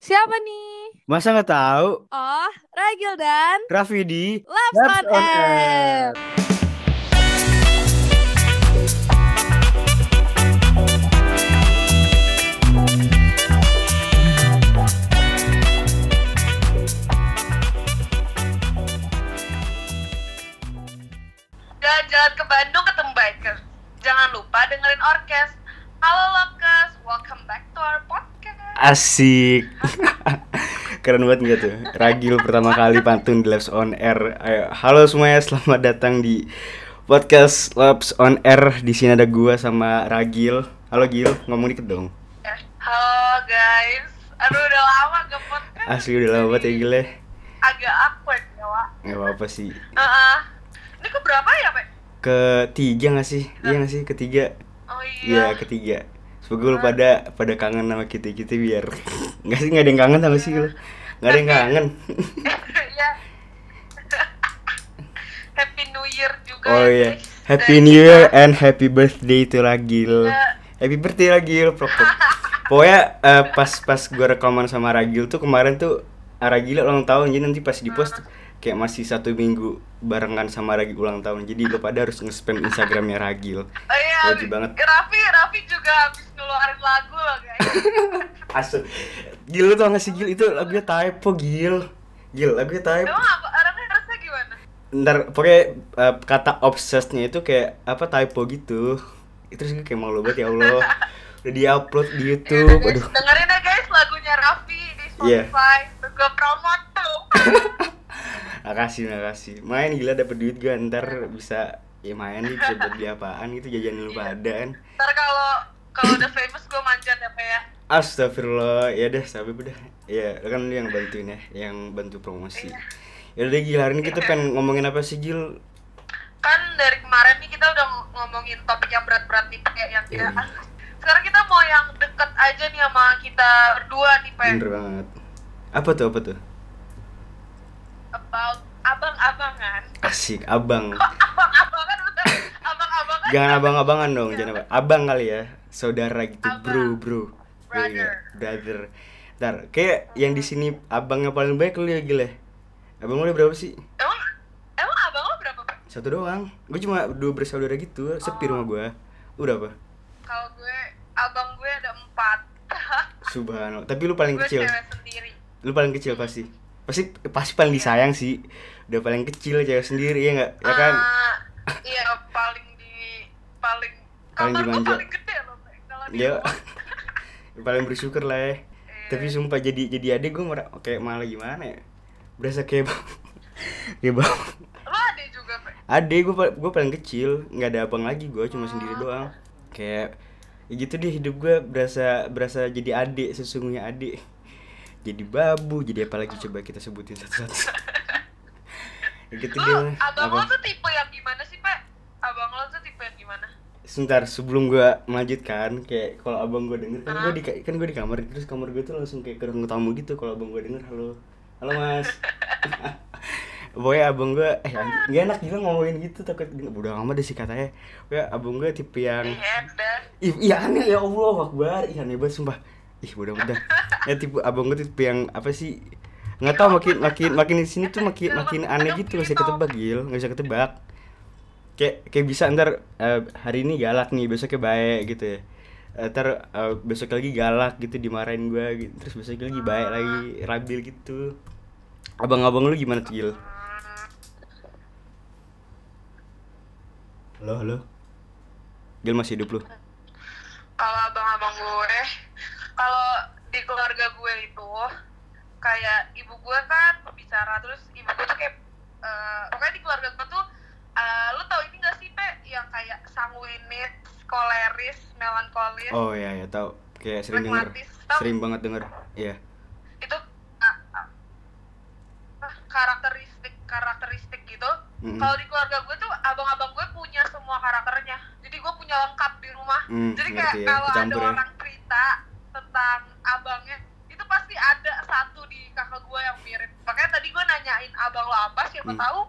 Siapa nih? Masa nggak tahu? Oh, Ragil dan Raffi di Labs Labs on on Air. Jalan-jalan ke Bandung ketemu bikers. Jangan lupa dengerin orkes. Halo Lokes, welcome back to our podcast. Asik. Keren banget tuh? Ragil pertama kali pantun di Labs on Air. Ayo, halo semuanya, selamat datang di podcast Labs on Air. Di sini ada gua sama Ragil. Halo Gil, ngomong dikit dong. Halo guys, aduh udah lama gak podcast. Asli udah lama banget ya Gil ya. Agak awkward ya, Wak. Nggak apa-apa sih. Heeh. Ini ke berapa ya, Pak? Ketiga nggak sih? Iya nggak sih? Ketiga. Oh Iya iya. ketiga. Lu pada pada kangen sama kita kita biar nggak sih nggak ada yang kangen sama sih lu. Nggak ada yang kangen. Iya. Happy New Year juga. Oh ya, iya. Happy New Year and Happy Birthday to Ragil. Iya. Happy birthday Ragil, proper. Pokoknya eh, pas pas gue rekaman sama Ragil tuh kemarin tuh ah, Ragil ulang tahun jadi nanti pas di post tuh kayak masih satu minggu barengan sama Ragil ulang tahun. Jadi lo pada harus nge-spam Instagramnya Ragil. Oh iya. Wajib banget. Raffi, Raffi juga habis ngeluarin lagu loh, guys. Asli. Gil lu tau gak sih Gil itu lagunya typo Gil. Gil lagunya typo. Emang apa? Orangnya harusnya gimana? Ntar pokoknya eh, kata obsesnya itu kayak apa typo gitu. Itu sih kayak malu banget ya Allah. Udah di-upload di Ya YouTube. udah, guys, Aduh. dengerin ya guys lagunya Raffi di Iya. Spotify. Tuh gue promote tuh. Makasih, makasih. Main gila dapet duit gua ntar bisa ya main nih bisa buat beli apaan gitu jajan lu pada kan. Ntar kalau kalau udah famous gue manjat ya Pak ya. Astagfirullah, ya deh, sabi udah. Ya, kan lu yang bantuin ya, yang bantu promosi. Ya udah Gil, hari ini kita pengen ngomongin apa sih Gil? Kan dari kemarin nih kita udah ng- ngomongin topik yang berat-berat nih Pak yang Iya. tidak. Sekarang kita mau yang deket aja nih sama kita berdua nih Pak. Bener banget. Apa tuh, apa tuh? About abang-abangan. Asik, abang. Kok abang-abangan udah abang-abangan? Jangan abang-abangan dong, jangan abang. Abang kali ya, saudara gitu, Abang. bro, bro. Brother. Iya, brother. Ntar, kayak yang di sini abangnya paling baik lu ya Gil ya. Abang lu berapa sih? Emang emang abang lo berapa Pak? Satu doang. Gue cuma dua bersaudara gitu, sepi rumah gue. Lu berapa? Kalau gue abang gue ada empat. Subhanallah. Tapi lu paling gue kecil. sendiri. Lu paling kecil pasti. Pasti pasti paling disayang sih. Udah paling kecil cewek sendiri ya enggak? Ya kan? Ah, iya paling di paling Paling dimanja. paling gede loh Ya. paling bersyukur lah ya. Iya. Tapi sumpah jadi jadi adik gue merah kayak malah gimana ya? Berasa kayak bang. kayak bang. Ada juga Pak? Adik gue gue paling kecil, nggak ada abang lagi gue cuma sendiri Oh. doang. Kayak ya gitu deh hidup gue berasa berasa jadi adik sesungguhnya adik. Jadi babu, jadi apa lagi coba kita sebutin satu-satu. gitu Lo abang lo Apa? tuh tipe yang gimana sih Pak? Abang lo tuh tipe yang gimana? Sebentar sebelum gue melanjutkan kayak kalau abang gue denger kan gue di kan gue di kamar terus kamar gue tuh langsung kayak ke ruang tamu gitu kalau abang gue denger. Halo. Halo mas. Pokoknya abang gue, eh nggak enak gila ngomongin gitu takut udah amat deh sih katanya. Pokoknya abang gue tipe yang Iya, iya aneh ya Allah Akbar, iya aneh banget sumpah Ih bodoh udah Ya tipe abang gue tipe yang apa sih? Nggak tahu makin makin makin di sini tuh makin makin aneh gitu nggak bisa ketebak gil. Nggak bisa ketebak. Kayak kayak bisa ntar eh, hari ini galak nih besoknya baik gitu ya. Eh, ntar eh, besok lagi galak gitu dimarahin gue gitu. terus besok lagi baik lagi labil gitu. Abang-abang lu gimana tuh gil? Halo halo. Gil masih hidup lu? Kalau abang-abang gue, kalau di keluarga gue itu kayak ibu gue kan pembicara terus ibu gue tuh kayak eh, pokoknya di keluarga gue tuh eh, lo tau ini gak sih Pe? Yang kayak sanguinis, koleris, melankolis. Oh ya ya tahu kayak sering denger. Tau? sering banget denger iya. Itu ah, ah, ah, karakteristik karakteristik gitu. Mm-mm. kalau di keluarga gue tuh abang-abang gue punya semua karakternya. Jadi gue punya lengkap di rumah. Hmm, jadi kayak ya, kalau ada ya. orang cerita tentang abangnya itu pasti ada satu di kakak gue yang mirip makanya tadi gue nanyain abang lo apa siapa Hmm. tahu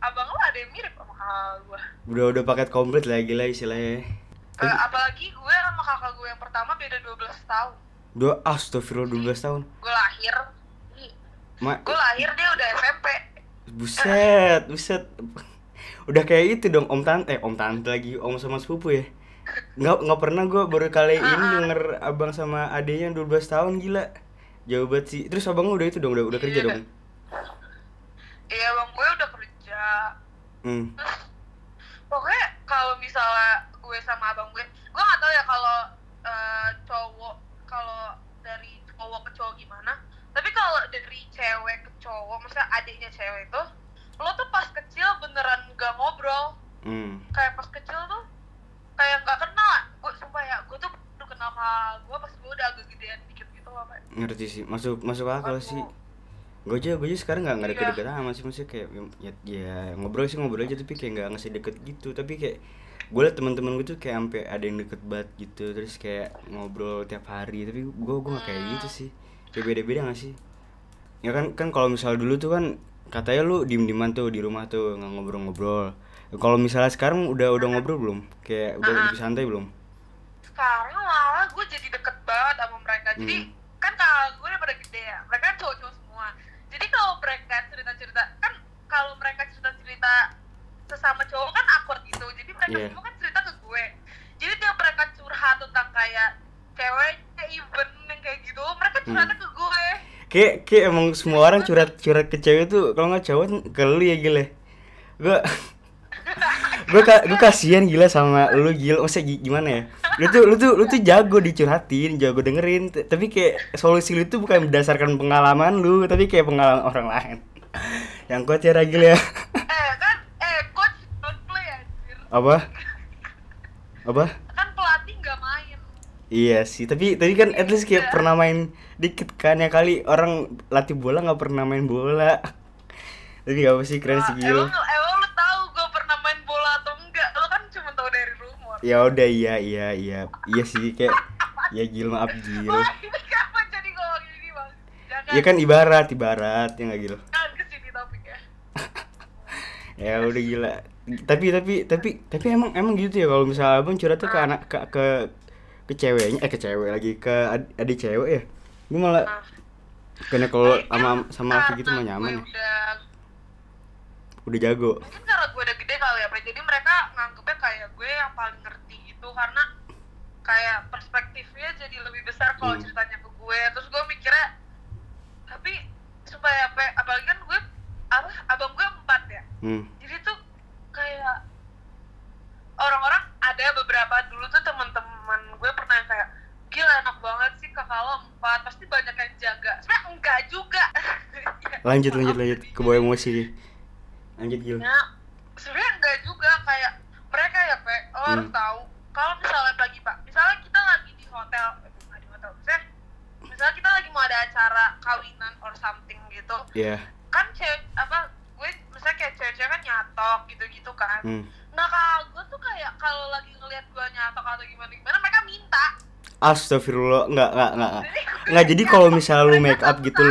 abang lo ada yang mirip sama kakak gue udah udah paket komplit lah gila istilahnya Eh, apalagi gue sama kakak gue yang pertama beda 12 tahun Dua astagfirullah 12 tahun. gue lahir Ma, gue lahir dia udah SMP buset, buset. Udah kayak itu dong om tante, eh om tante lagi, om sama sepupu ya. Nggak nggak pernah gue baru kali ini denger abang sama adenya 12 tahun gila. Jauh banget sih. Terus abang udah itu dong, udah udah kerja Iya. dong. iya bang gue udah kerja Hmm. terus pokoknya kalau misalnya gue sama abang gue gue nggak tahu ya kalau eh, cowok kalau dari cowok ke cowok gimana tapi kalau dari cewek ke cowok misalnya adiknya cewek itu lo tuh pas kecil beneran gak ngobrol Hmm. kayak pas kecil tuh kayak nggak kenal gue sumpah ya gue tuh baru kenal sama gue pas gue udah agak gedean dikit gitu loh Pak. Ngerti sih, masuk masuk akal Aku- sih. Gue aja, gue aja sekarang nggak nggak Iya. deket-deket amat sih maksudnya kayak ya, ya ngobrol sih ngobrol aja tapi kayak nggak ngasih deket gitu. Tapi kayak gue liat teman-teman gue tuh kayak sampai ada yang deket banget gitu terus kayak ngobrol tiap hari. Tapi gue gue nggak kayak gitu sih. Kayak beda-beda gak sih? Ya kan kan kalau misal dulu tuh kan katanya lu diem dieman tuh di rumah tuh nggak ngobrol-ngobrol. Kalau misalnya sekarang udah udah ngobrol belum? Kayak udah lebih santai belum? Sekarang mereka jadi Hmm. kan kalau gue udah pada gede ya mereka kan cowok-cowok semua jadi kalau mereka cerita-cerita kan kalau mereka cerita-cerita sesama cowok kan awkward gitu jadi mereka Iya. semua kan cerita ke gue jadi tiap mereka curhat tentang kayak ceweknya even yang kayak gitu mereka Hmm. curhatnya ke gue kayak kayak emang semua orang curhat curhat ke cewek tuh kalau nggak cowok ke lu ya gila gue gue ka, gue kasihan gila sama lu gila. Masa gi- gimana ya? Lu tuh lu tuh lu tuh jago dicurhatin jago dengerin tapi kayak solusi lu tuh bukan berdasarkan pengalaman lu tapi kayak pengalaman orang lain. Yang kuat ya Ragil ya. Eh kan eh coach don't play anjir. Apa? Apa? Kan pelatih nggak main. Iya sih, tapi tapi kan at least kayak pernah main dikit kan ya kali. Orang latih bola nggak pernah main bola. Tapi gak apa sih? Keren sih Wah, Gil. emang, Ya udah iya iya iya iya sih kayak ya Gil maaf Gil. Wah, ini kenapa jadi ngomong gini bang? Jangan, Ya kan ibarat ibarat ya nggak Gil. jangan ke sini topiknya. Ya udah gila. Tapi tapi tapi tapi emang emang gitu ya kalau misalnya abang curhatnya ke anak ke ke ke ceweknya eh ke cewek lagi ke ad- adik cewek ya. Gue malah Nah, karena kalau sama sama laki gitu mah nyaman ya. Udah, jago. mungkin karena gue udah gede kali ya, Pak. Jadi mereka nganggepnya kayak gue yang paling ngerti gitu karena kayak perspektifnya jadi lebih besar kalau Hmm. ceritanya ke gue. Terus gue mikirnya, tapi supaya apa? Apalagi kan gue apa? Abang gue empat ya. Hmm. jadi tuh kayak orang-orang ada beberapa dulu tuh teman-teman gue pernah yang kayak gila enak banget sih kakak lo empat pasti banyak yang jaga sebenarnya enggak juga Lanjut lanjut lanjut ke bawah emosi nih. Lanjut Gil. ya sebenarnya enggak juga kayak mereka ya pe lo harus Hmm. tahu kalau misalnya lagi pak misalnya kita lagi di hotel eh, di hotel misalnya misalnya kita lagi mau ada acara kawinan or something gitu Iya. kan cewek apa gue misalnya kayak cewek-cewek kan nyatok gitu-gitu kan Hmm. nah kalau gue tuh kayak kalau lagi ngelihat gue nyatok atau gimana gimana mereka minta Astagfirullah, enggak enggak enggak. enggak. Jadi gue Nggak, jadi kalau misalnya lu make up gitu.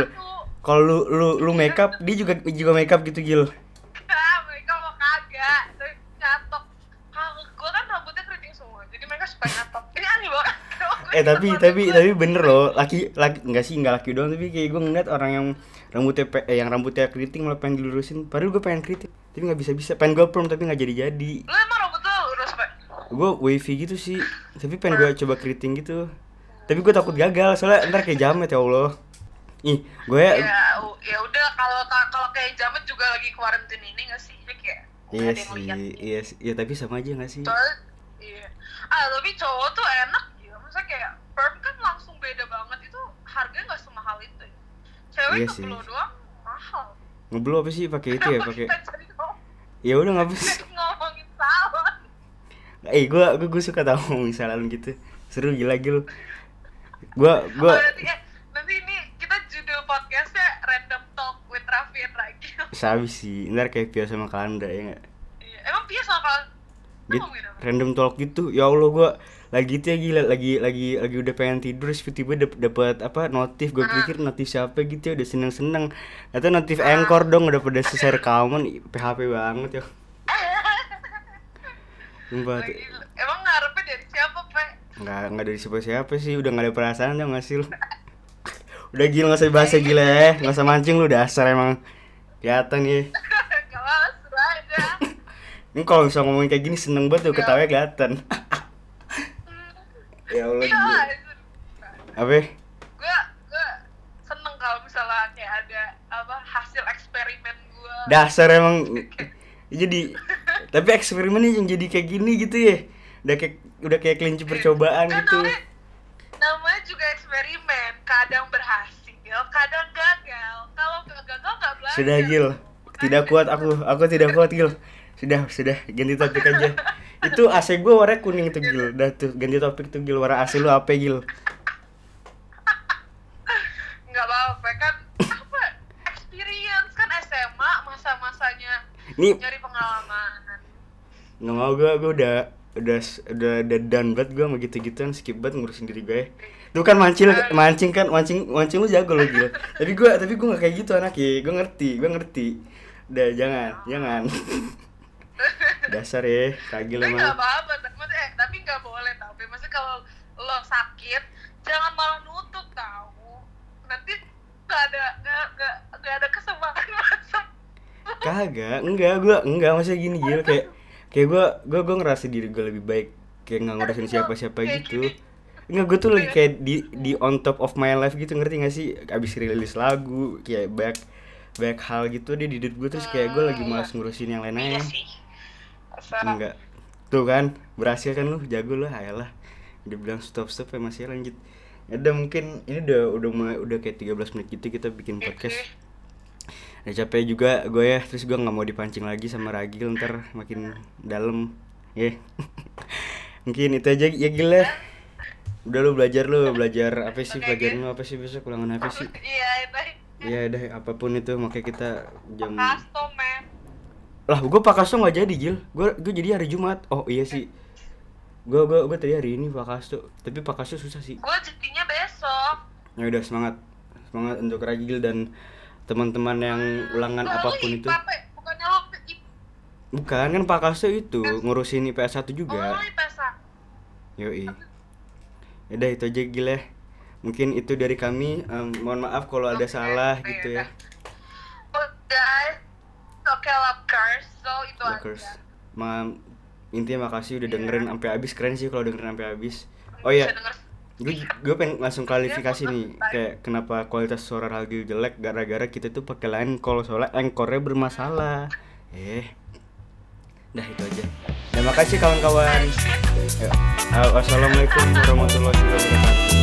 Kalau lu lu lu make up, dia juga juga make up gitu Gil mereka mau kagak tapi nyatok kalau gue kan rambutnya keriting semua jadi mereka suka nyatok ini aneh banget Eh tapi tapi tapi bener loh, laki laki enggak sih enggak laki doang tapi kayak gue ngeliat orang yang rambutnya pe, eh, yang rambutnya keriting malah pengen dilurusin. Padahal gue pengen keriting, tapi nggak bisa bisa. Pengen gue perm tapi nggak jadi jadi. lu emang rambut lu lurus pak Gue wavy gitu sih, tapi pengen gue coba keriting gitu. Tapi gue takut gagal soalnya ntar kayak jamet ya Allah. Ih, gue ya u- ya udah kalau kalau kayak jamet juga lagi quarantine ini nggak sih Jadi kayak nggak Iya sih, iya iya tapi sama aja gak sih? soalnya iya ah tapi cowok tuh enak ya masa kayak perm kan langsung beda banget itu harganya nggak semahal itu ya. cewek Iya ke sih. doang mahal Ngeblow apa sih pakai itu ya, pakai Ya udah nggak bisa. ngomongin salon Eh, gue gue gue suka tau ngomongin salon gitu. Seru gila gil. Gue gue oh, nanti, eh, nanti ini kita judul podcastnya random talk with Raffi and Ragil sabi sih. Ntar kayak Pio sama Kalanda ya nggak? Iya. emang Pia sama kalian Lu Gitu, random talk gitu. Ya Allah gue lagi itu ya gila lagi lagi lagi udah pengen tidur tiba-tiba dap- dapat apa notif gue pikir notif siapa gitu ya udah seneng seneng atau notif anchor dong udah pada selesai rekaman PHP banget ya. Sumpah emang ngarepnya dari siapa pe? Nggak nggak dari siapa siapa sih udah nggak ada perasaan dong nggak sih lu udah gila nggak usah bahasa gila ya. Nggak usah mancing lu dasar emang. Kelihatan ya. Gak apa seru aja. ini kalau bisa ngomongin kayak gini seneng banget tuh ketawa kelihatan apa? Gue gue seneng kalau misalnya kayak ada apa hasil eksperimen gue. dasar emang. Jadi tapi eksperimennya yang jadi kayak gini gitu ya. Udah kayak udah kayak kelinci percobaan Kan gitu. namanya, namanya juga eksperimen. Kadang berhasil, kadang gagal. Kalau gagal nggak belajar. sudah gil. Tidak kuat aku. aku tidak kuat gil. Sudah sudah. Ganti topik aja. Itu AC gue warna kuning tuh gil. Udah tuh ganti topik tuh gil. Warna AC lu apa gil nggak apa-apa kan apa experience kan SMA masa-masanya ini nyari pengalaman. Nggak mau gue gue udah udah udah udah done banget gue sama gitu gituan skip banget ngurusin diri gue Tuh kan mancing mancing kan mancing mancing lu jago lo gil. Tapi gue tapi gue nggak kayak gitu anaknya gue ngerti gue ngerti. Udah jangan jangan. Dasar ya kagil tapi nggak emang apa-apa tapi eh, tapi nggak boleh tapi maksudnya kalau lo sakit jangan malah nutup tahu nanti nggak ada nggak nggak ada kesempatan Kagak, enggak, gua enggak maksudnya gini gil kayak kayak gua gua gua ngerasa diri gua lebih baik kayak nggak ngurusin siapa-siapa Kayak gitu. Enggak, gua tuh lagi kayak di di on top of my life gitu ngerti gak sih? Abis rilis lagu kayak banyak banyak hal gitu deh di hidup gua terus kayak gua lagi malas ngurusin yang lain iya aja. Masa- Enggak. Tuh kan, berhasil kan lu, jago lu, ayolah. Dia bilang stop stop ya masih lanjut. Udah mungkin ini udah udah mulai udah kayak 13 menit gitu kita bikin podcast. Udah capek juga gue ya, terus gue nggak mau dipancing lagi sama Ragil ntar makin dalam. Ya. mungkin itu aja ya Gil ya. Udah lu belajar lu, belajar apa sih? Pelajaran Gil. lu apa sih besok ulangan apa sih? iya itu Ya udah apa pun itu makanya kita jam custom man lah gue pakasto nggak jadi gil gue gue jadi hari jumat oh iya sih gue gue gue tadi hari ini pakasto tapi pakasto susah sih gue jadinya besok ya udah semangat semangat untuk Ragil dan teman-teman yang ulangan apa pun itu. Pe. bukan kan pakasto itu ngurusin IPS 1 oh juga lo IPSA yoi. Ya udah itu aja gil ya. Mungkin itu dari kami. Em, mohon maaf kalau ada salah oke, gitu ya. oh guys. Oke lovers so itu Lockers. aja Ma intinya makasih udah dengerin sampai habis. Keren sih kalau dengerin sampai habis. Oh iya. denger gue gue pengen langsung klarifikasi nih kayak kenapa kualitas suara Ragil jelek gara-gara kita tuh pakai line call soalnya engkornya bermasalah. Eh. Dah itu aja. Terima kasih kawan-kawan. Ya. Assalamualaikum warahmatullahi wabarakatuh